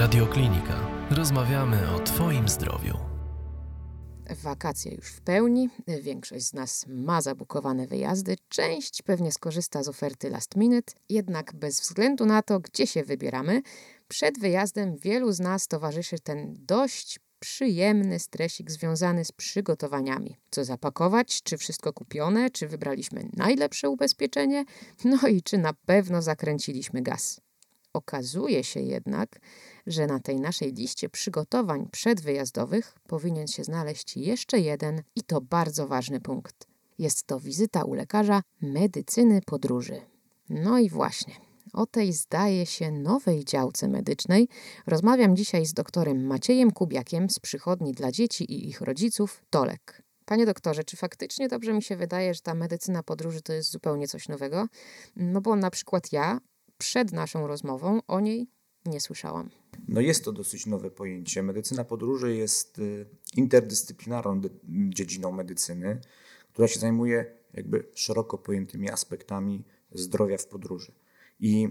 Radioklinika. Rozmawiamy o Twoim zdrowiu. Wakacje już w pełni. Większość z nas ma zabukowane wyjazdy. Część pewnie skorzysta z oferty last minute, jednak bez względu na to, gdzie się wybieramy, przed wyjazdem wielu z nas towarzyszy ten dość przyjemny stresik związany z przygotowaniami. Co zapakować, czy wszystko kupione, czy wybraliśmy najlepsze ubezpieczenie, no i czy na pewno zakręciliśmy gaz. Okazuje się jednak, że na tej naszej liście przygotowań przedwyjazdowych powinien się znaleźć jeszcze jeden i to bardzo ważny punkt. Jest to wizyta u lekarza medycyny podróży. No i właśnie, o tej zdaje się nowej działce medycznej rozmawiam dzisiaj z doktorem Maciejem Kubiakiem z przychodni dla dzieci i ich rodziców Tolek. Panie doktorze, czy faktycznie dobrze mi się wydaje, że ta medycyna podróży to jest zupełnie coś nowego? No bo na przykład ja przed naszą rozmową o niej nie słyszałam. No jest to dosyć nowe pojęcie. Medycyna podróży jest y, interdyscyplinarną dziedziną medycyny, która się zajmuje jakby szeroko pojętymi aspektami zdrowia w podróży. I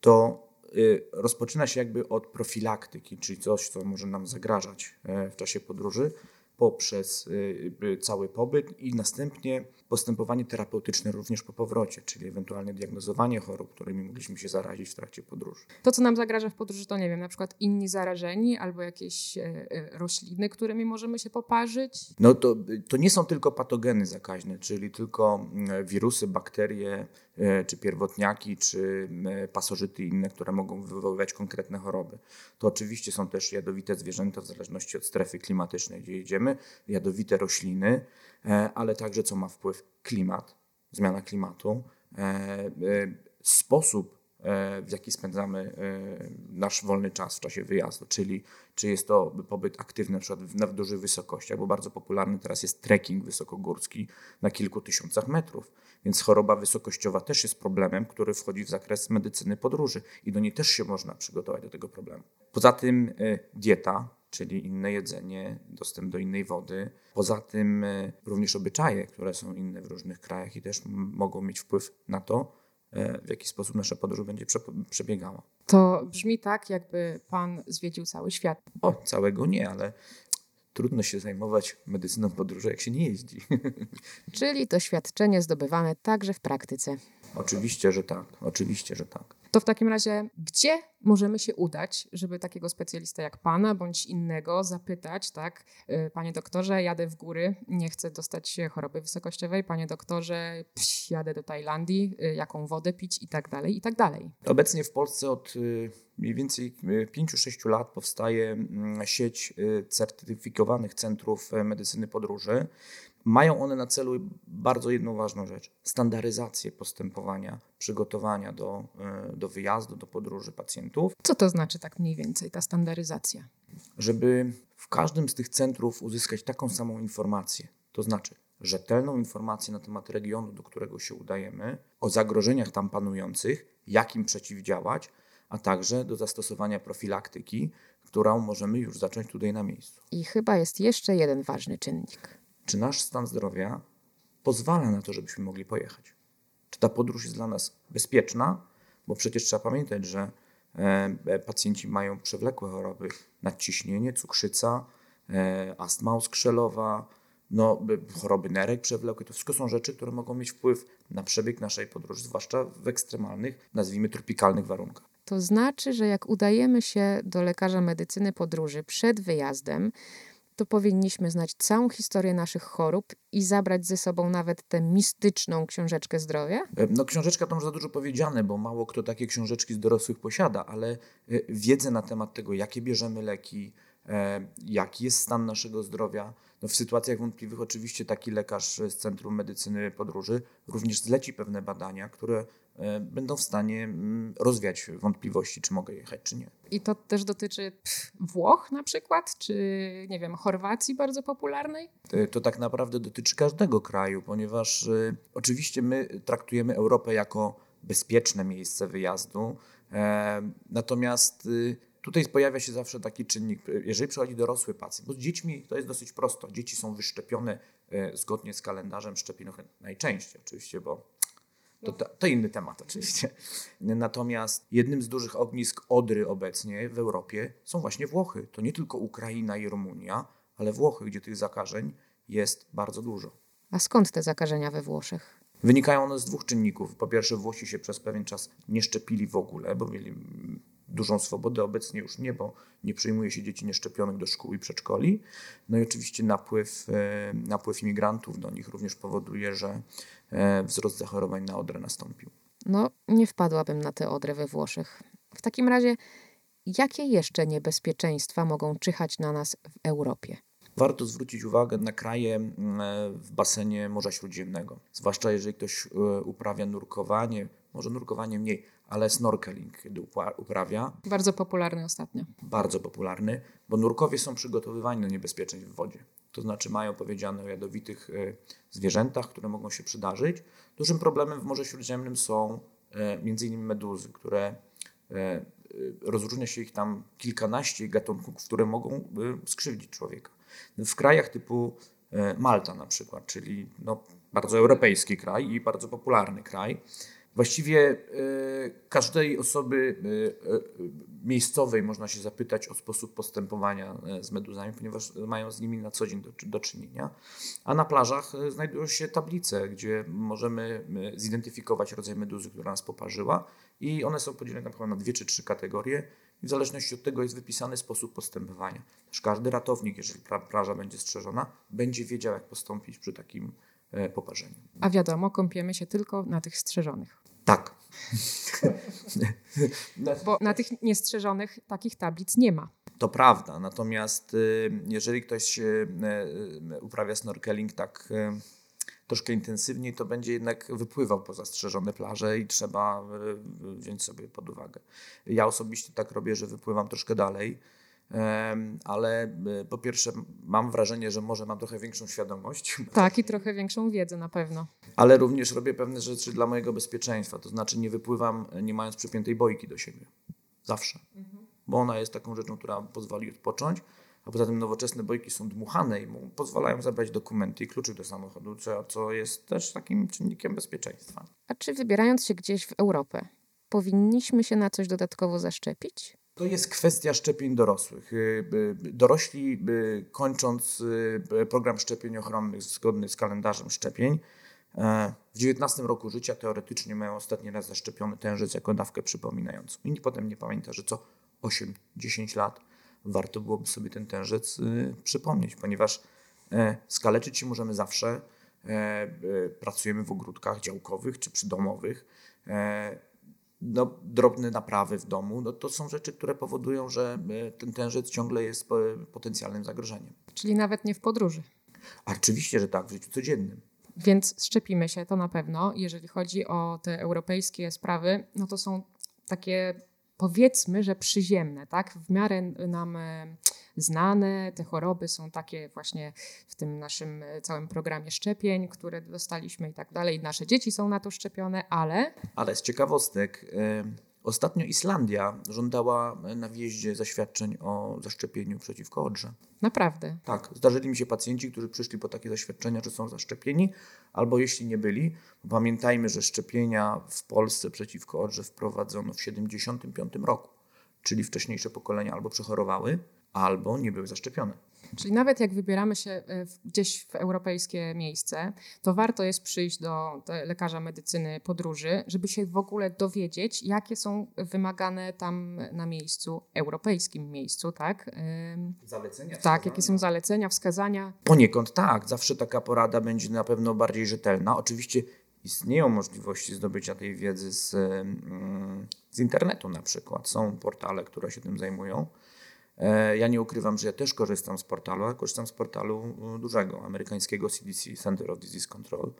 to y, rozpoczyna się jakby od profilaktyki, czyli coś, co może nam zagrażać e, w czasie podróży, poprzez y, cały pobyt i następnie postępowanie terapeutyczne również po powrocie, czyli ewentualnie diagnozowanie chorób, którymi mogliśmy się zarazić w trakcie podróży. To, co nam zagraża w podróży, to nie wiem, na przykład inni zarażeni albo jakieś e, e, rośliny, którymi możemy się poparzyć? No to, to nie są tylko patogeny zakaźne, czyli tylko mm, wirusy, bakterie, czy pierwotniaki, czy pasożyty inne, które mogą wywoływać konkretne choroby. To oczywiście są też jadowite zwierzęta w zależności od strefy klimatycznej, gdzie jedziemy, jadowite rośliny, E, ale także co ma wpływ klimat, zmiana klimatu, e, e, sposób, w jaki spędzamy nasz wolny czas w czasie wyjazdu, czyli czy jest to pobyt aktywny na przykład na dużych wysokościach, bo bardzo popularny teraz jest trekking wysokogórski na kilku tysiącach metrów, więc choroba wysokościowa też jest problemem, który wchodzi w zakres medycyny podróży i do niej też się można przygotować do tego problemu. Poza tym dieta, czyli inne jedzenie, dostęp do innej wody. Poza tym e, również obyczaje, które są inne w różnych krajach i też mogą mieć wpływ na to, e, w jaki sposób nasza podróż będzie przebiegała. To brzmi tak, jakby pan zwiedził cały świat. O, całego nie, ale trudno się zajmować medycyną podróży, jak się nie jeździ. Czyli doświadczenie zdobywane także w praktyce. Oczywiście, że tak. Oczywiście, że tak. To w takim razie, gdzie możemy się udać, żeby takiego specjalista jak pana bądź innego zapytać, tak, y, panie doktorze, jadę w góry, nie chcę dostać się choroby wysokościowej, panie doktorze, pś, jadę do Tajlandii, y, jaką wodę pić i tak dalej, i tak dalej. Obecnie w Polsce od y, mniej więcej 5-6 lat powstaje mm, sieć certyfikowanych centrów medycyny podróży. Mają one na celu bardzo jedną ważną rzecz: standaryzację postępowania, przygotowania do, e, do wyjazdu, do podróży pacjentów. Co to znaczy tak mniej więcej ta standaryzacja? Żeby w każdym z tych centrów uzyskać taką samą informację, to znaczy rzetelną informację na temat regionu, do którego się udajemy, o zagrożeniach tam panujących, jak im przeciwdziałać, a także do zastosowania profilaktyki, którą możemy już zacząć tutaj na miejscu. I chyba jest jeszcze jeden ważny czynnik czy nasz stan zdrowia pozwala na to, żebyśmy mogli pojechać. Czy ta podróż jest dla nas bezpieczna, bo przecież trzeba pamiętać, że e, pacjenci mają przewlekłe choroby, nadciśnienie, cukrzyca, e, astma oskrzelowa, no, choroby nerek przewlekłe. To wszystko są rzeczy, które mogą mieć wpływ na przebieg naszej podróży, zwłaszcza w ekstremalnych, nazwijmy tropikalnych warunkach. To znaczy, że jak udajemy się do lekarza medycyny podróży przed wyjazdem, to powinniśmy znać całą historię naszych chorób i zabrać ze sobą nawet tę mistyczną książeczkę zdrowia? E, no książeczka to może za dużo powiedziane, bo mało kto takie książeczki z dorosłych posiada, ale e, wiedzę na temat tego, jakie bierzemy leki, e, jaki jest stan naszego zdrowia. No w sytuacjach wątpliwych oczywiście taki lekarz z Centrum Medycyny Podróży również zleci pewne badania, które będą w stanie mm, rozwiać wątpliwości, czy mogę jechać, czy nie. I to też dotyczy Włoch na przykład, czy nie wiem, Chorwacji bardzo popularnej? To, to tak naprawdę dotyczy każdego kraju, ponieważ y, oczywiście my traktujemy Europę jako bezpieczne miejsce wyjazdu, e, natomiast y, Tutaj pojawia się zawsze taki czynnik, jeżeli przychodzi dorosły pacjent, bo z dziećmi to jest dosyć prosto. Dzieci są wyszczepione zgodnie z kalendarzem szczepionek najczęściej oczywiście, bo To, to, inny temat oczywiście. Natomiast jednym z dużych ognisk odry obecnie w Europie są właśnie Włochy. To nie tylko Ukraina i Rumunia, ale Włochy, gdzie tych zakażeń jest bardzo dużo. A skąd te zakażenia we Włoszech? Wynikają one z dwóch czynników. Po pierwsze, Włosi się przez pewien czas nie szczepili w ogóle, bo mieli dużą swobodę. Obecnie już nie, bo nie przyjmuje się dzieci nieszczepionych do szkół i przedszkoli. No i oczywiście napływ, e, napływ imigrantów do nich również powoduje, że e, wzrost zachorowań na odrę nastąpił. No, nie wpadłabym na tę odrę we Włoszech. W takim razie, jakie jeszcze niebezpieczeństwa mogą czyhać na nas w Europie? Warto zwrócić uwagę na kraje mm, w basenie Morza Śródziemnego, zwłaszcza jeżeli ktoś e, uprawia nurkowanie, może nurkowanie mniej, ale snorkeling, kiedy uprawia. Bardzo popularny ostatnio. Bardzo popularny, bo nurkowie są przygotowywani do niebezpieczeństw w wodzie. To znaczy mają powiedziane o jadowitych e, zwierzętach, które mogą się przydarzyć. Dużym problemem w Morzu Śródziemnym są e, m.in. meduzy, które rozróżnia się ich tam kilkanaście gatunków, które mogą skrzywdzić człowieka. W krajach typu e, Malta na przykład, czyli no, bardzo europejski kraj i bardzo popularny kraj, Właściwie e, każdej osoby e, miejscowej można się zapytać o sposób postępowania z meduzami, ponieważ mają z nimi na co dzień do, do czynienia. A na plażach znajdują się tablice, gdzie możemy zidentyfikować rodzaj meduzy, która nas poparzyła i one są podzielone na dwie czy trzy kategorie i w zależności od tego jest wypisany sposób postępowania. Też każdy ratownik, jeżeli plaża będzie strzeżona, będzie wiedział, jak postąpić przy takim e, poparzeniu. A wiadomo, kąpiemy się tylko na tych strzeżonych. Tak. Bo na tych niestrzeżonych takich tablic nie ma. To prawda, natomiast y, jeżeli ktoś y, y, uprawia snorkeling tak troszkę intensywniej, to będzie jednak wypływał poza strzeżone plaże i trzeba e, wziąć sobie pod uwagę. Ja osobiście tak robię, że wypływam troszkę dalej, ale e, po pierwsze mam wrażenie, że może mam trochę większą świadomość. Tak, i trochę większą wiedzę na pewno. Ale również robię pewne rzeczy dla mojego bezpieczeństwa, to znaczy nie wypływam nie mając przypiętej bojki do siebie. Zawsze. Mhm. Bo ona jest taką rzeczą, która pozwoli odpocząć a poza tym nowoczesne bojki są dmuchane i mu pozwalają zabrać dokumenty i kluczyk do samochodu, co jest też takim czynnikiem bezpieczeństwa. A czy wybierając się gdzieś w Europę, powinniśmy się na coś dodatkowo zaszczepić? To jest kwestia szczepień dorosłych. Y, y, dorośli, y, kończąc program szczepień ochronnych zgodny z kalendarzem szczepień, e, w 19 roku życia teoretycznie mają ostatni raz zaszczepiony tężyc jako dawkę przypominającą. I potem nie pamięta, że co 8-10 lat warto byłoby sobie ten tężec y, przypomnieć, ponieważ e, skaleczyć się możemy zawsze. E, pracujemy w ogródkach działkowych czy przydomowych. No, drobne naprawy w domu, no, to są rzeczy, które powodują, że ten tężec ciągle jest potencjalnym zagrożeniem. Czyli nawet nie w podróży. Oczywiście, że tak, w życiu codziennym. Więc szczepimy się to na pewno. Jeżeli chodzi o te europejskie sprawy, no to są takie powiedzmy, że przyziemne, tak? W miarę nam e, znane, te choroby są takie właśnie w tym naszym e, całym programie szczepień, które dostaliśmy i tak dalej. Nasze dzieci są na to szczepione, ale... Ale z ciekawostek, Ostatnio Islandia żądała na wjeździe zaświadczeń o zaszczepieniu przeciwko odrze. Naprawdę? Tak. Zdarzyli mi się pacjenci, którzy przyszli po takie zaświadczenia, że są zaszczepieni, albo jeśli nie byli, pamiętajmy, że szczepienia w Polsce przeciwko odrze wprowadzono w 1975 roku, czyli wcześniejsze pokolenia albo przechorowały, albo nie były zaszczepione. Czyli nawet jak wybieramy się e, gdzieś w europejskie miejsce, to warto jest przyjść do lekarza medycyny podróży, żeby się w ogóle dowiedzieć, jakie są wymagane tam na miejscu, europejskim miejscu, tak? Zalecenia. Tak, jakie są zalecenia, wskazania. Poniekąd tak, zawsze taka porada będzie na pewno bardziej rzetelna. Oczywiście istnieją możliwości zdobycia tej wiedzy z, z internetu na przykład. Są portale, które się tym zajmują. E, ja nie ukrywam, że ja też korzystam z portalu, ale korzystam z portalu e, dużego, amerykańskiego CDC, Center of Disease Control,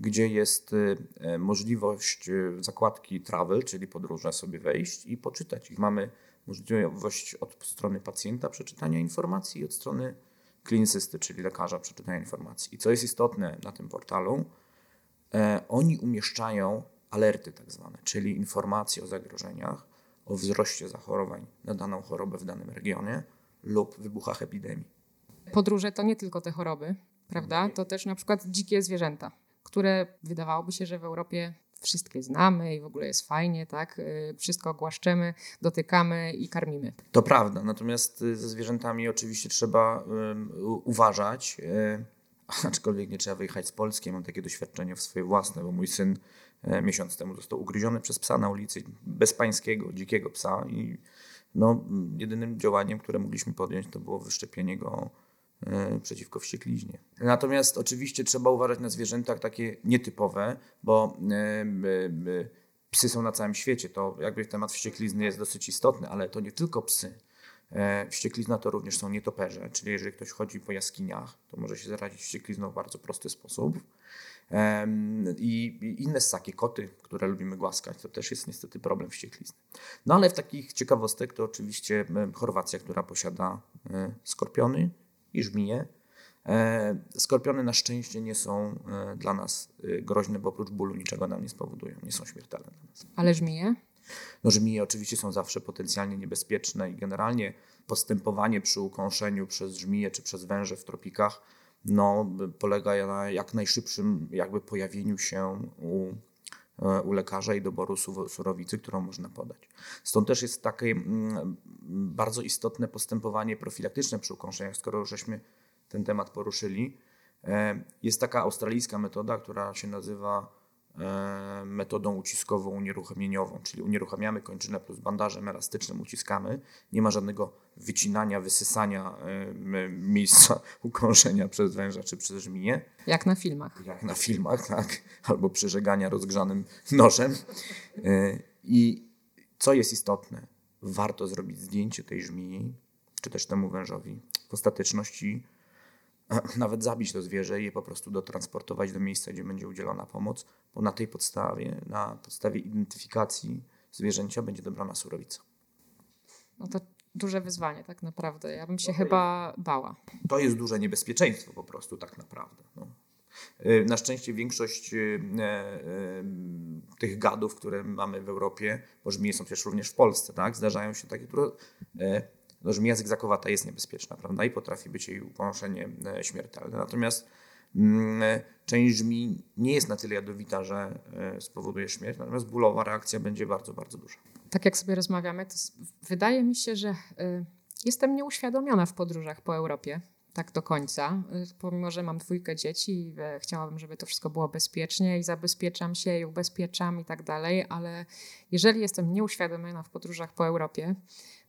gdzie jest e, możliwość zakładki travel, czyli podróże sobie wejść i poczytać. Mamy możliwość od strony pacjenta przeczytania informacji i od strony klinicysty, czyli lekarza przeczytania informacji. I co jest istotne na tym portalu, oni umieszczają alerty tak zwane, czyli informacje o zagrożeniach, o wzroście zachorowań na daną chorobę w danym regionie lub wybuchach epidemii. Podróże to nie tylko te choroby, prawda? To też na przykład dzikie zwierzęta, które wydawałoby się, że w Europie wszystkie znamy i w ogóle jest fajnie, tak? Y, Wszystko głaszczemy, dotykamy i karmimy. To prawda, natomiast y, ze zwierzętami oczywiście trzeba ym, u- uważać, y, aczkolwiek nie trzeba wyjechać z Polski. Mam takie doświadczenie w swoje własne, bo mój syn miesiąc temu został ugryziony przez psa na ulicy, bezpańskiego, dzikiego psa i no, jedynym działaniem, które mogliśmy podjąć, to było wyszczepienie go e, przeciwko wściekliźnie. Natomiast oczywiście trzeba uważać na zwierzętach takie nietypowe, bo e, psy są na całym świecie. To jakby temat wścieklizny jest dosyć istotny, ale to nie tylko psy. E, Wścieklizna to również są nietoperze, czyli jeżeli ktoś chodzi po jaskiniach, to może się zarazić wścieklizną w bardzo prosty sposób. I inne ssaki, koty, które lubimy głaskać, to też jest niestety problem wścieklizny. No ale w takich ciekawostek to oczywiście Chorwacja, która posiada e, skorpiony i żmije. Skorpiony na szczęście nie są e, dla nas e, groźne, bo oprócz bólu niczego nam nie spowodują, nie są śmiertelne dla nas. Ale żmije? No, żmije oczywiście są zawsze potencjalnie niebezpieczne i generalnie postępowanie przy ukąszeniu przez żmije czy przez węże w tropikach no, polega na jak najszybszym jakby pojawieniu się u, e, u lekarza i doboru su- surowicy, którą można podać. Stąd też jest takie mm, bardzo istotne postępowanie profilaktyczne przy ukąszeniach, skoro żeśmy ten temat poruszyli. E, Jest taka australijska metoda, która się nazywa metodą uciskową unieruchomieniową, czyli unieruchamiamy kończynę plus bandażem elastycznym uciskamy. Nie ma żadnego wycinania, wysysania e, miejsca ukąszenia przez węża czy przez żmiję, Jak na filmach. jak na filmach, tak, albo przyżegania rozgrzanym nożem. E, I co jest istotne, warto zrobić zdjęcie tej żmii, czy też temu wężowi. W ostateczności e, nawet zabić to zwierzę i je po prostu dotransportować do miejsca, gdzie będzie udzielona pomoc, bo na tej podstawie, na podstawie identyfikacji zwierzęcia będzie dobrana surowica. No to duże wyzwanie tak naprawdę. Ja bym się chyba bała. To jest duże niebezpieczeństwo po prostu tak naprawdę. No. Y, Na szczęście większość y, e, e, tych gadów, które mamy w Europie, bo żmije są też również w Polsce, tak? zdarzają się takie, które, no, żmija zygzakowata jest niebezpieczna, prawda? I potrafi być jej ukąszenie e, śmiertelne. Natomiast mm, e, część żmi nie jest na tyle jadowita, że e, spowoduje śmierć, natomiast bólowa reakcja będzie bardzo, bardzo duża. Tak jak sobie rozmawiamy, to wydaje mi się, że jestem nieuświadomiona w podróżach po Europie. Tak do końca. Pomimo, że mam dwójkę dzieci chciałabym, żeby to wszystko było bezpiecznie i zabezpieczam się i ubezpieczam i tak dalej, ale jeżeli jestem nieuświadomiona w podróżach po Europie,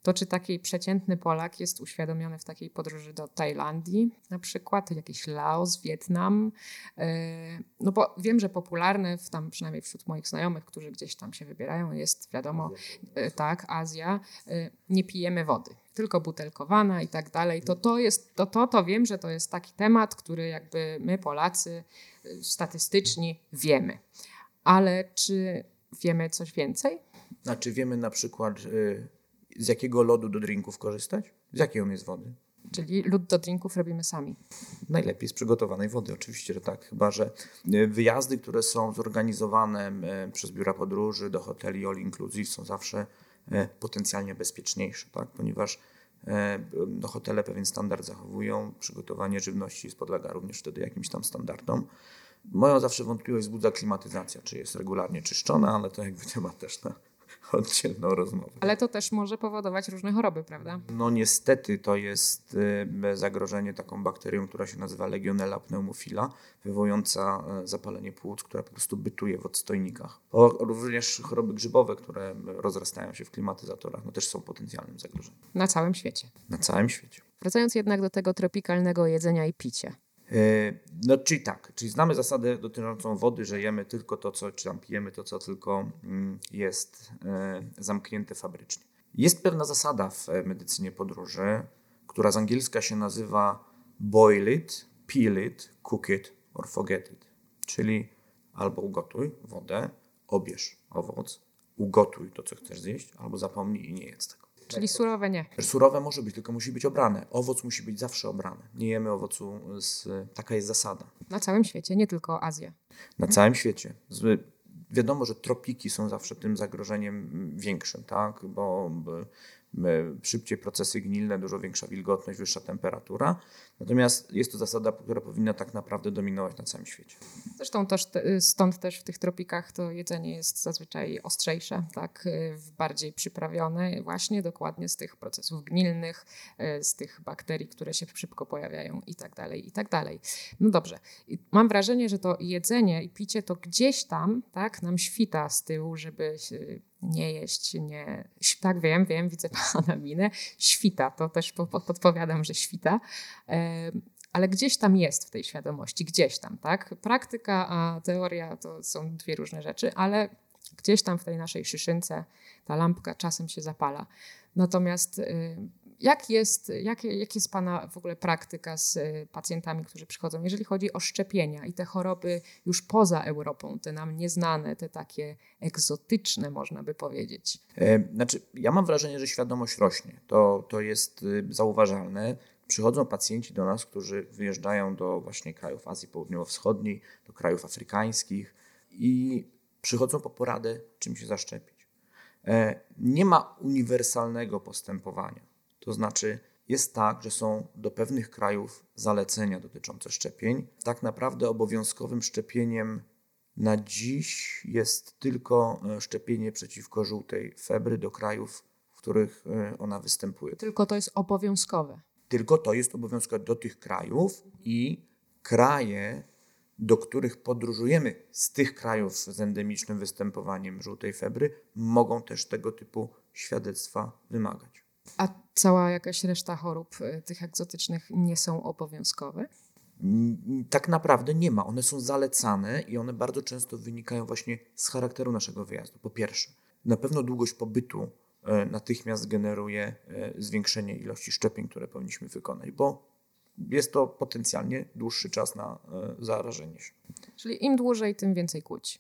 to czy taki przeciętny Polak jest uświadomiony w takiej podróży do Tajlandii na przykład, jakiś Laos, Wietnam? E, No bo wiem, że popularne, w tam przynajmniej wśród moich znajomych, którzy gdzieś tam się wybierają, jest wiadomo, e, tak, Azja, e, nie pijemy wody, tylko butelkowana i tak dalej. To to jest, to, to, to wiem, że to jest taki temat, który jakby my Polacy statystyczni wiemy. Ale czy wiemy coś więcej? Znaczy wiemy na przykład y, z jakiego lodu do drinków korzystać? Z jakiej on jest wody? Czyli lód do drinków robimy sami. Najlepiej z przygotowanej wody, oczywiście, że tak. Chyba, że e, wyjazdy, które są zorganizowane e, przez biura podróży do hoteli all inclusive są zawsze e, potencjalnie bezpieczniejsze, tak? ponieważ no, hotele pewien standard zachowują, przygotowanie żywności podlega również wtedy jakimś tam standardom. Moją zawsze wątpliwość wzbudza klimatyzacja, czy jest regularnie czyszczona, ale to jakby temat też na oddzielną rozmowę. Ale to też może powodować różne choroby, prawda? No niestety to jest e, zagrożenie taką bakterią, która się nazywa Legionella pneumofila, wywołująca e, zapalenie płuc, która po prostu bytuje w odstojnikach. O, również choroby grzybowe, które rozrastają się w klimatyzatorach, no też są potencjalnym zagrożeniem Na całym świecie. na całym świecie. Wracając jednak do tego tropikalnego jedzenia i picia. E, No, czyli tak, czyli znamy zasadę dotyczącą wody, że jemy tylko to, co, czy tam pijemy to, co tylko mm, jest e, zamknięte fabrycznie. Jest pewna zasada w e, medycynie podróży, która z angielska się nazywa boil it, peel it, cook it or forget it. Czyli albo ugotuj wodę, obierz owoc, ugotuj to, co chcesz zjeść, albo zapomnij i nie jedz tego. Czyli surowe nie. Surowe może być, tylko musi być obrane. Owoc musi być zawsze obrany. Nie jemy owocu z... Taka jest zasada. Na całym świecie, nie tylko Azja. Na całym świecie. Z, wiadomo, że tropiki są zawsze tym zagrożeniem większym, tak? Bo, bo szybciej procesy gnilne, dużo większa wilgotność, wyższa temperatura. Natomiast jest to zasada, która powinna tak naprawdę dominować na całym świecie. Zresztą też te, stąd też w tych tropikach to jedzenie jest zazwyczaj ostrzejsze, tak, bardziej przyprawione właśnie dokładnie z tych procesów gnilnych, z tych bakterii, które się szybko pojawiają i tak dalej, i tak dalej. No dobrze. Mam wrażenie, że to jedzenie i picie to gdzieś tam, tak, nam świta z tyłu, żeby nie jeść, nie. Tak, wiem, wiem, widzę pana minę. Świta, to też podpowiadam, że świta. Ale gdzieś tam jest w tej świadomości, gdzieś tam, tak? Praktyka a teoria to są dwie różne rzeczy, ale gdzieś tam w tej naszej szyszynce ta lampka czasem się zapala. Natomiast y, jak jest, jak, jak jest Pana w ogóle praktyka z y, pacjentami, którzy przychodzą, jeżeli chodzi o szczepienia i te choroby już poza Europą, te nam nieznane, te takie egzotyczne, można by powiedzieć? E, znaczy, ja mam wrażenie, że świadomość rośnie. To, to jest y, zauważalne. Przychodzą pacjenci do nas, którzy wyjeżdżają do właśnie krajów Azji Południowo-Wschodniej, do krajów afrykańskich i przychodzą po poradę, czym się zaszczepić. E, nie ma uniwersalnego postępowania. To znaczy, jest tak, że są do pewnych krajów zalecenia dotyczące szczepień. Tak naprawdę obowiązkowym szczepieniem na dziś jest tylko e, szczepienie przeciwko żółtej febry do krajów, w których e, ona występuje. Tylko to jest obowiązkowe. Tylko to jest obowiązkowe do tych krajów i kraje, do których podróżujemy z tych krajów z endemicznym występowaniem żółtej febry, mogą też tego typu świadectwa wymagać. A cała jakaś reszta chorób y, tych egzotycznych nie są obowiązkowe? Mm, tak naprawdę nie ma. One są zalecane i one bardzo często wynikają właśnie z charakteru naszego wyjazdu. Po pierwsze, na pewno długość pobytu e, natychmiast generuje e, zwiększenie ilości szczepień, które powinniśmy wykonać, bo jest to potencjalnie dłuższy czas na e, zarażenie się. Czyli im dłużej, tym więcej kłuć.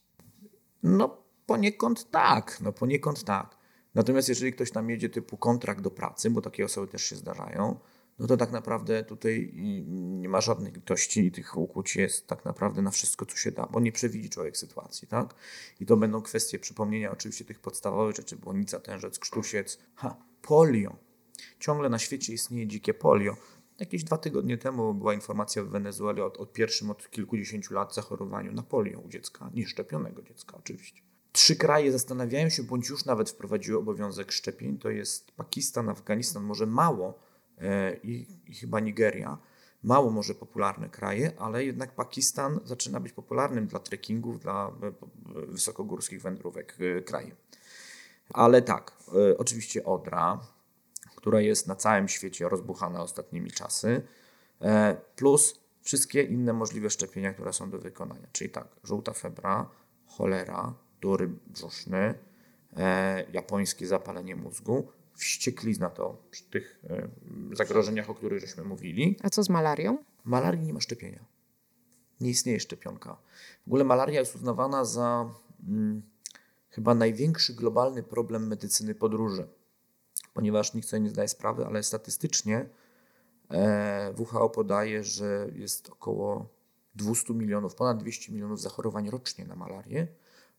No poniekąd tak, no poniekąd tak. Natomiast jeżeli ktoś tam jedzie typu kontrakt do pracy, bo takie osoby też się zdarzają, no to tak naprawdę tutaj nie ma żadnej litości i tych ukłuć jest tak naprawdę na wszystko, co się da, bo nie przewidzi człowiek sytuacji, tak? I to będą kwestie przypomnienia oczywiście tych podstawowych rzeczy, błonica, tężec, krztusiec, ha, polio. Ciągle na świecie istnieje dzikie polio. Jakieś dwa tygodnie temu była informacja w Wenezueli o, o pierwszym od kilkudziesięciu lat zachorowaniu na polio u dziecka, nieszczepionego dziecka oczywiście. Trzy kraje zastanawiają się, bądź już nawet wprowadziły obowiązek szczepień. To jest Pakistan, Afganistan, może mało e, i, i chyba Nigeria. Mało może popularne kraje, ale jednak Pakistan zaczyna być popularnym dla trekkingów, dla e, wysokogórskich wędrówek e, krajem. Ale tak, oczywiście Odra, która jest na całym świecie rozbuchana ostatnimi czasy, plus wszystkie inne możliwe szczepienia, które są do wykonania. Czyli tak, żółta febra, cholera, dury brzuszny, e, japońskie zapalenie mózgu, wścieklizna to przy tych e, zagrożeniach, o których żeśmy mówili. A co z malarią? Malarii nie ma szczepienia. Nie istnieje szczepionka. W ogóle malaria jest uznawana za hmm, chyba największy globalny problem medycyny podróży, ponieważ nikt sobie nie zdaje sprawy, ale statystycznie e, WHO podaje, że jest około 200 milionów, ponad 200 milionów zachorowań rocznie na malarię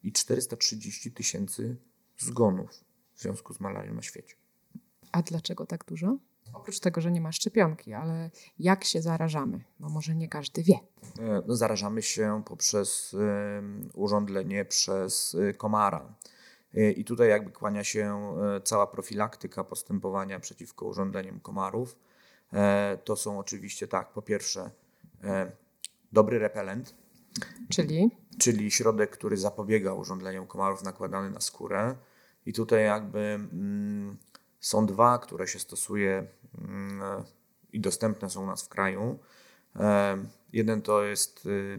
i 430 tysięcy zgonów w związku z malarią na świecie. A dlaczego tak dużo? Oprócz tego, że nie ma szczepionki, ale jak się zarażamy? Bo może nie każdy wie. E, no, zarażamy się poprzez y, urządlenie przez y, komara. Y, I tutaj jakby kłania się cała profilaktyka postępowania przeciwko urządleniom komarów. To są oczywiście tak, po pierwsze dobry repelent. Czyli? Czyli środek, który zapobiega urządleniom komarów nakładany na skórę. I tutaj jakby mm, są dwa, które się stosuje mm, i dostępne są u nas w kraju. E, jeden to jest y,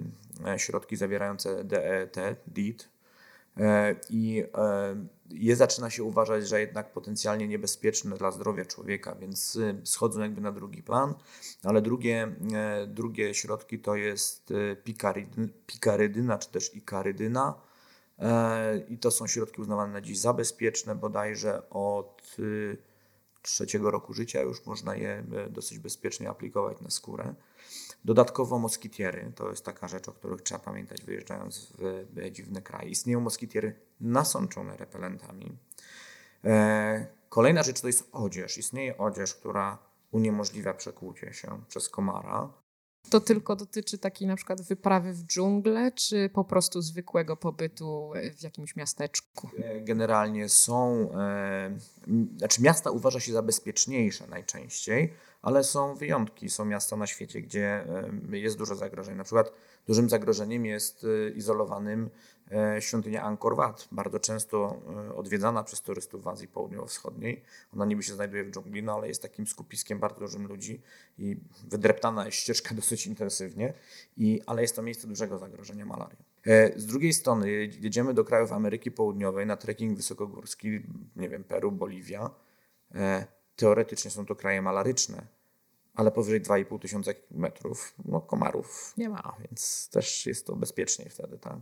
środki zawierające DET, DEET, i e, je zaczyna się uważać, że jednak potencjalnie niebezpieczne dla zdrowia człowieka, więc y, schodzą jakby na drugi plan, ale drugie, e, drugie środki to jest y, pikarydyna czy też ikarydyna e, i to są środki uznawane na dziś za bezpieczne, bodajże od y, trzeciego roku życia już można je e, dosyć bezpiecznie aplikować na skórę. Dodatkowo moskitiery, to jest taka rzecz, o których trzeba pamiętać wyjeżdżając w dziwne kraje. Istnieją moskitiery nasączone repelentami. E, kolejna rzecz to jest odzież. Istnieje odzież, która uniemożliwia przekłucie się przez komara. To tylko dotyczy takiej na przykład wyprawy w dżunglę, czy po prostu zwykłego pobytu w jakimś miasteczku? E, generalnie są, e, znaczy miasta uważa się za bezpieczniejsze najczęściej, ale są wyjątki. Są miasta na świecie, gdzie e, jest dużo zagrożeń. Na przykład dużym zagrożeniem jest e, izolowanym świątynia Angkor Wat, bardzo często e, odwiedzana przez turystów w Azji Południowo-Wschodniej. Ona niby się znajduje w dżungli, no ale jest takim skupiskiem bardzo dużym ludzi i wydreptana jest ścieżka dosyć intensywnie, i, ale jest to miejsce dużego zagrożenia malarią. E, z drugiej strony jedziemy do krajów Ameryki Południowej na trekking wysokogórski, nie wiem, Peru, Boliwia. Teoretycznie są to kraje malaryczne, ale powyżej 2,5 tysiąca metrów no, komarów nie ma, więc też jest to bezpieczniej wtedy. Tak?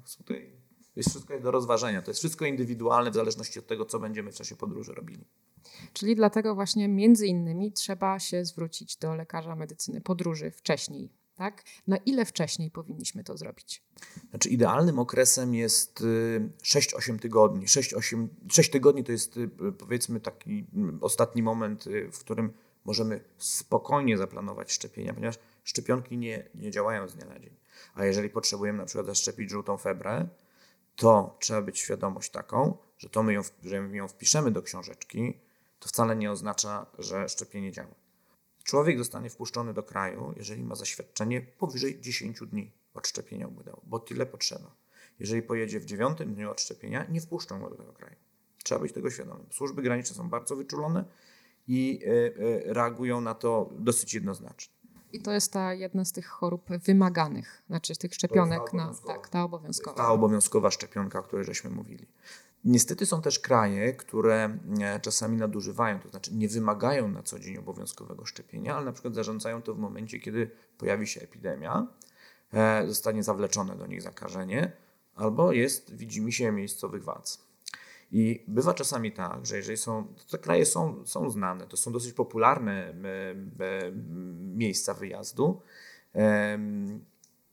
To jest wszystko do rozważenia. To jest wszystko indywidualne w zależności od tego, co będziemy w czasie podróży robili. Czyli dlatego właśnie między innymi trzeba się zwrócić do lekarza medycyny podróży wcześniej. Tak? Na ile wcześniej powinniśmy to zrobić? Znaczy idealnym okresem jest 6-8 y, tygodni. 6, 6 tygodni to jest y, powiedzmy taki mm, ostatni moment, y, w którym możemy spokojnie zaplanować szczepienia, ponieważ szczepionki nie, nie działają z dnia na dzień. A jeżeli potrzebujemy na przykład zaszczepić żółtą febrę, to trzeba być świadomość taką, że to my ją, że ją wpiszemy do książeczki, to wcale nie oznacza, że szczepienie działa. Człowiek zostanie wpuszczony do kraju, jeżeli ma zaświadczenie powyżej 10 dni od szczepienia udało, bo tyle potrzeba. Jeżeli pojedzie w dziewiątym dniu od szczepienia, nie wpuszczą go do tego kraju. Trzeba być tego świadomym. Służby graniczne są bardzo wyczulone i e, e, reagują na to dosyć jednoznacznie. I to jest ta jedna z tych chorób wymaganych, znaczy tych szczepionek. Na, tak, ta obowiązkowa. Ta obowiązkowa szczepionka, o której żeśmy mówili. Niestety są też kraje, które e, czasami nadużywają, to znaczy nie wymagają na co dzień obowiązkowego szczepienia, ale na przykład zarządzają to w momencie, kiedy pojawi się epidemia, e, zostanie zawleczone do nich zakażenie, albo jest widzimy się miejscowych władz. I bywa czasami tak, że jeżeli są, te kraje są, są znane, to są dosyć popularne miejsca wyjazdu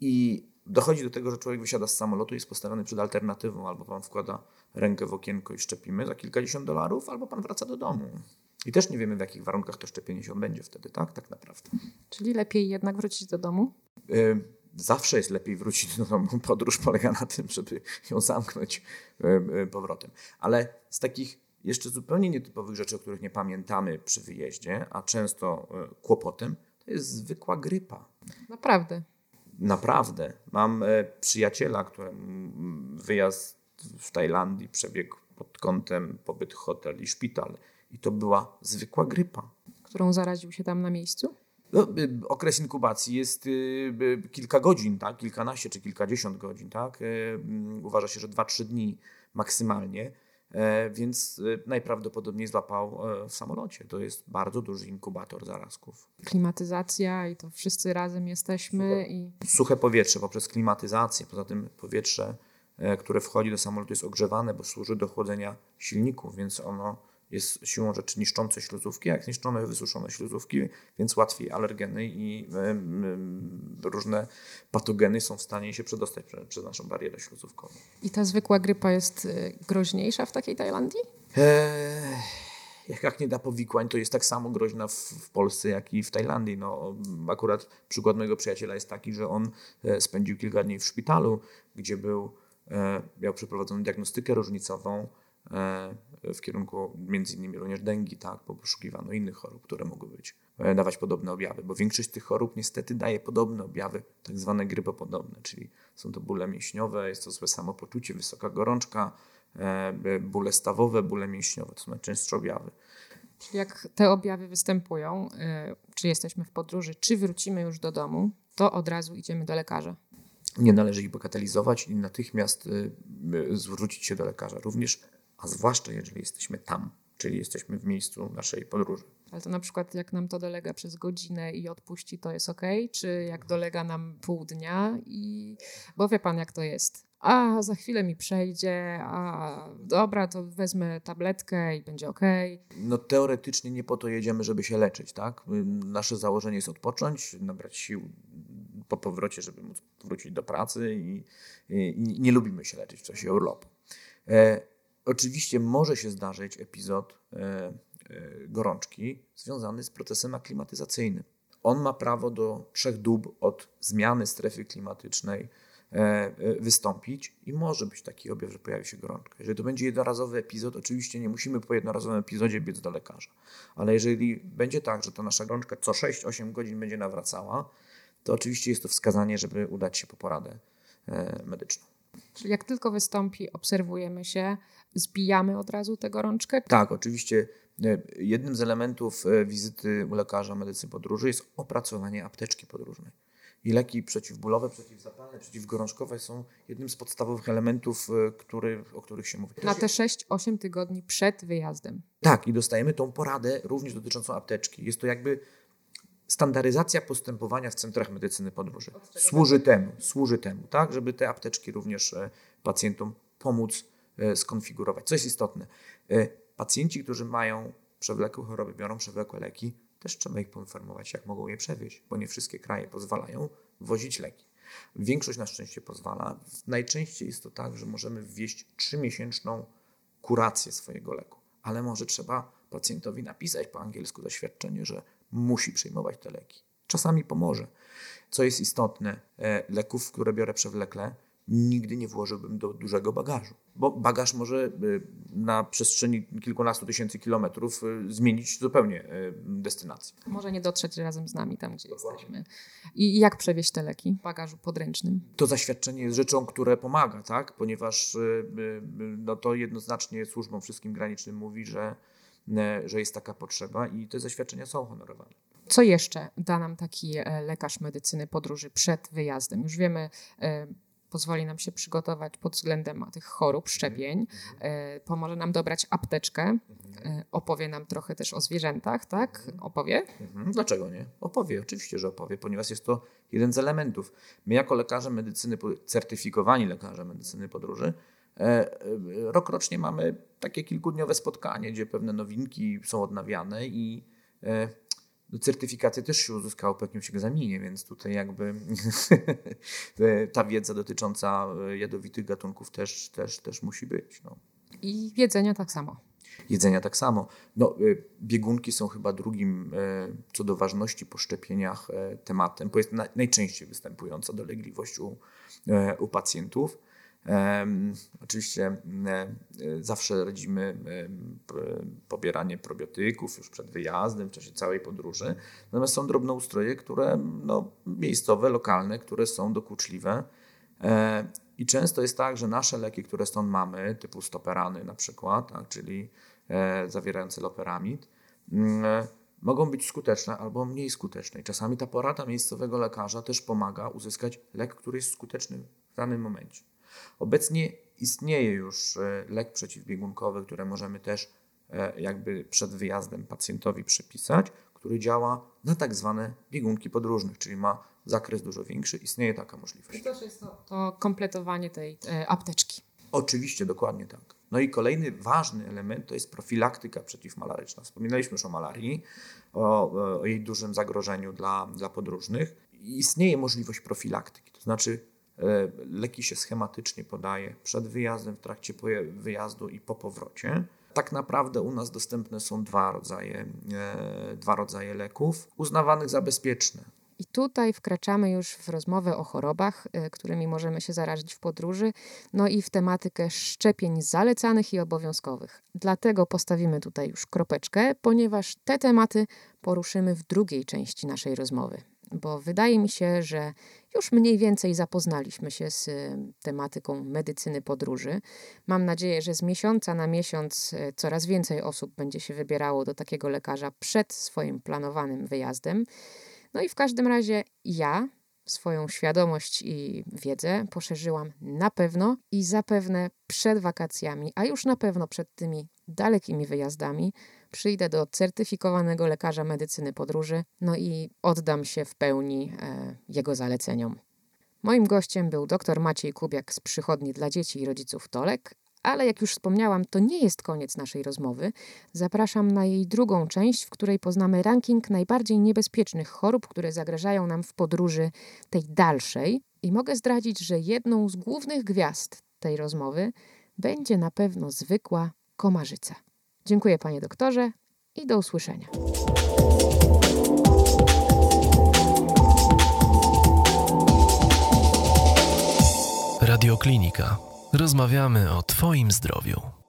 i dochodzi do tego, że człowiek wysiada z samolotu i jest postawiony przed alternatywą, albo pan wkłada rękę w okienko i szczepimy za kilkadziesiąt dolarów, albo pan wraca do domu. I też nie wiemy, w jakich warunkach to szczepienie się odbędzie wtedy, tak? Tak naprawdę. Czyli lepiej jednak wrócić do domu? Zawsze jest lepiej wrócić do domu. Podróż polega na tym, żeby ją zamknąć e, e, powrotem. Ale z takich jeszcze zupełnie nietypowych rzeczy, o których nie pamiętamy przy wyjeździe, a często e, kłopotem, to jest zwykła grypa. Naprawdę. Naprawdę. Mam przyjaciela, któremu wyjazd w Tajlandii przebiegł pod kątem pobyt hotel i szpital. I to była zwykła grypa. Którą zaraził się tam na miejscu? No, y, okres inkubacji jest y, y, kilka godzin, tak? kilkanaście czy kilkadziesiąt godzin. Tak? Mm, uważa się, że 2-3 dni maksymalnie, e, więc najprawdopodobniej złapał e, w samolocie. To jest bardzo duży inkubator zarazków. Klimatyzacja i to wszyscy razem jesteśmy. Suche, i... suche powietrze poprzez klimatyzację. Poza tym powietrze, e, które wchodzi do samolotu jest ogrzewane, bo służy do chłodzenia silników, więc ono jest siłą rzeczy niszczące śluzówki, jak niszczone wysuszone śluzówki, więc łatwiej alergeny i różne patogeny są w stanie się przedostać przez, naszą barierę śluzówkową. I ta zwykła grypa jest y, groźniejsza w takiej Tajlandii? Eee, jak nie da powikłań, to jest tak samo groźna w, w, Polsce, jak i w Tajlandii. No, akurat przykład mojego przyjaciela jest taki, że on e, spędził kilka dni w szpitalu, gdzie był, e, miał przeprowadzoną diagnostykę różnicową, E, w kierunku między innymi również dengi, tak, bo poszukiwano innych chorób, które mogły być, e, dawać podobne objawy, bo większość tych chorób niestety daje podobne objawy, tak zwane grypopodobne, czyli są to bóle mięśniowe, jest to złe samopoczucie, wysoka gorączka, e, bóle stawowe, bóle mięśniowe, to są najczęstsze objawy. Czyli jak te objawy występują, czy jesteśmy w podróży, czy wrócimy już do domu, to od razu idziemy do lekarza. Nie należy ich bagatelizować i natychmiast zwrócić się do lekarza. Również a zwłaszcza jeżeli jesteśmy tam, czyli jesteśmy w miejscu naszej podróży. Ale to na przykład jak nam to dolega przez godzinę i odpuści, to jest ok, czy jak dolega nam pół dnia i bo wie pan jak to jest. A za chwilę mi przejdzie, a dobra, to wezmę tabletkę i będzie ok. No teoretycznie nie po to jedziemy, żeby się leczyć, tak? Nasze założenie jest odpocząć, nabrać sił po powrocie, żeby móc wrócić do pracy i, i, i nie lubimy się leczyć w czasie urlopu. E, Oczywiście może się zdarzyć epizod e, e, gorączki związany z procesem aklimatyzacyjnym. On ma prawo do trzech dób od zmiany strefy klimatycznej e, wystąpić i może być taki objaw, że pojawi się gorączka. Jeżeli to będzie jednorazowy epizod, oczywiście nie musimy po jednorazowym epizodzie biec do lekarza, ale jeżeli będzie tak, że ta nasza gorączka co 6-8 godzin będzie nawracała, to oczywiście jest to wskazanie, żeby udać się po poradę medyczną. Czyli jak tylko wystąpi, obserwujemy się, zbijamy od razu tę gorączkę? Tak, oczywiście. E, jednym z elementów e, wizyty u lekarza medycyny podróży jest opracowanie apteczki podróżnej. I leki przeciwbólowe, przeciwzapalne, przeciwgorączkowe są jednym z podstawowych elementów, e, który, o których się mówi. Na te 6-8 tygodni przed wyjazdem. Tak, i dostajemy tą poradę również dotyczącą apteczki. Jest to jakby standaryzacja postępowania w centrach medycyny podróży. Służy temu, służy temu, tak, żeby te apteczki również pacjentom pomóc skonfigurować. Co jest istotne, e, pacjenci, którzy mają przewlekłe choroby, biorą przewlekłe leki, też trzeba ich poinformować, jak mogą je przewieźć, bo nie wszystkie kraje pozwalają wozić leki. Większość na szczęście pozwala. Najczęściej jest to tak, że możemy wwieźć trzymiesięczną kurację swojego leku, ale może trzeba pacjentowi napisać po angielsku zaświadczenie, że musi przyjmować te leki. Czasami pomoże. Co jest istotne, e, leków, które biorę przewlekle, nigdy nie włożyłbym do dużego bagażu, bo bagaż może e, na przestrzeni kilkunastu tysięcy kilometrów e, zmienić zupełnie destynację. Może nie dotrzeć razem z nami tam, gdzie Dokładnie. jesteśmy. I jak przewieźć te leki w bagażu podręcznym? To zaświadczenie jest rzeczą, które pomaga, tak? ponieważ no to jednoznacznie służbom wszystkim granicznym mówi, że że jest taka potrzeba i te zaświadczenia są honorowane. Co jeszcze da nam taki e, lekarz medycyny podróży przed wyjazdem? Już wiemy, e, pozwoli nam się przygotować pod względem tych chorób, szczepień, mhm. pomoże nam dobrać apteczkę, mhm. opowie nam trochę też o zwierzętach, tak? Mhm. Opowie? Dlaczego nie? Opowie, oczywiście, że opowie, ponieważ jest to jeden z elementów. My jako lekarze medycyny, certyfikowani lekarze medycyny podróży, E, e, rokrocznie mamy takie kilkudniowe spotkanie, gdzie pewne nowinki są odnawiane i e, certyfikację też się uzyskało po jakimś egzaminie, więc tutaj jakby ta wiedza dotycząca jadowitych gatunków też, też, też musi być. No. I jedzenia tak samo. Jedzenia tak samo. No, biegunki są chyba drugim co do ważności po szczepieniach tematem, bo jest najczęściej występująca dolegliwość u, u pacjentów. Oczywiście e, zawsze radzimy pobieranie probiotyków już przed wyjazdem, w czasie całej podróży. Natomiast są drobnoustroje, które no, miejscowe, lokalne, które są dokuczliwe. E, I często jest tak, że nasze leki, które stąd mamy, typu stoperany na przykład, czyli e, zawierające loperamid, mogą być skuteczne albo mniej skuteczne. I czasami ta porada miejscowego lekarza też pomaga uzyskać lek, który jest skuteczny w danym momencie. Obecnie istnieje już e, lek przeciwbiegunkowy, który możemy też e, jakby przed wyjazdem pacjentowi przepisać, który działa na tak zwane biegunki podróżnych, czyli ma zakres dużo większy. Istnieje taka możliwość. I to jest to, to kompletowanie tej e, apteczki. Oczywiście, dokładnie tak. No i kolejny ważny element to jest profilaktyka przeciwmalaryczna. Wspominaliśmy już o malarii, o, o jej dużym zagrożeniu dla, dla podróżnych. Istnieje możliwość profilaktyki, to znaczy E, leki się schematycznie podaje przed wyjazdem, w trakcie wyjazdu i po powrocie. Tak naprawdę u nas dostępne są dwa rodzaje, e, dwa rodzaje leków uznawanych za bezpieczne. I tutaj wkraczamy już w rozmowę o chorobach, e, którymi możemy się zarazić w podróży, no i w tematykę szczepień zalecanych i obowiązkowych. Dlatego postawimy tutaj już kropeczkę, ponieważ te tematy poruszymy w drugiej części naszej rozmowy bo wydaje mi się, że już mniej więcej zapoznaliśmy się z y, tematyką medycyny podróży. Mam nadzieję, że z miesiąca na miesiąc y, coraz więcej osób będzie się wybierało do takiego lekarza przed swoim planowanym wyjazdem. No i w każdym razie ja swoją świadomość i wiedzę poszerzyłam na pewno i zapewne przed wakacjami, a już na pewno przed tymi dalekimi wyjazdami przyjdę do certyfikowanego lekarza medycyny podróży, no i oddam się w pełni e, jego zaleceniom. Moim gościem był dr Maciej Kubiak z przychodni dla dzieci i rodziców Tolek, ale jak już wspomniałam, to nie jest koniec naszej rozmowy. Zapraszam na jej drugą część, w której poznamy ranking najbardziej niebezpiecznych chorób, które zagrażają nam w podróży tej dalszej. I mogę zdradzić, że jedną z głównych gwiazd tej rozmowy będzie na pewno zwykła komarzyca. Dziękuję panie doktorze i do usłyszenia. Radioklinika. Rozmawiamy o Twoim zdrowiu.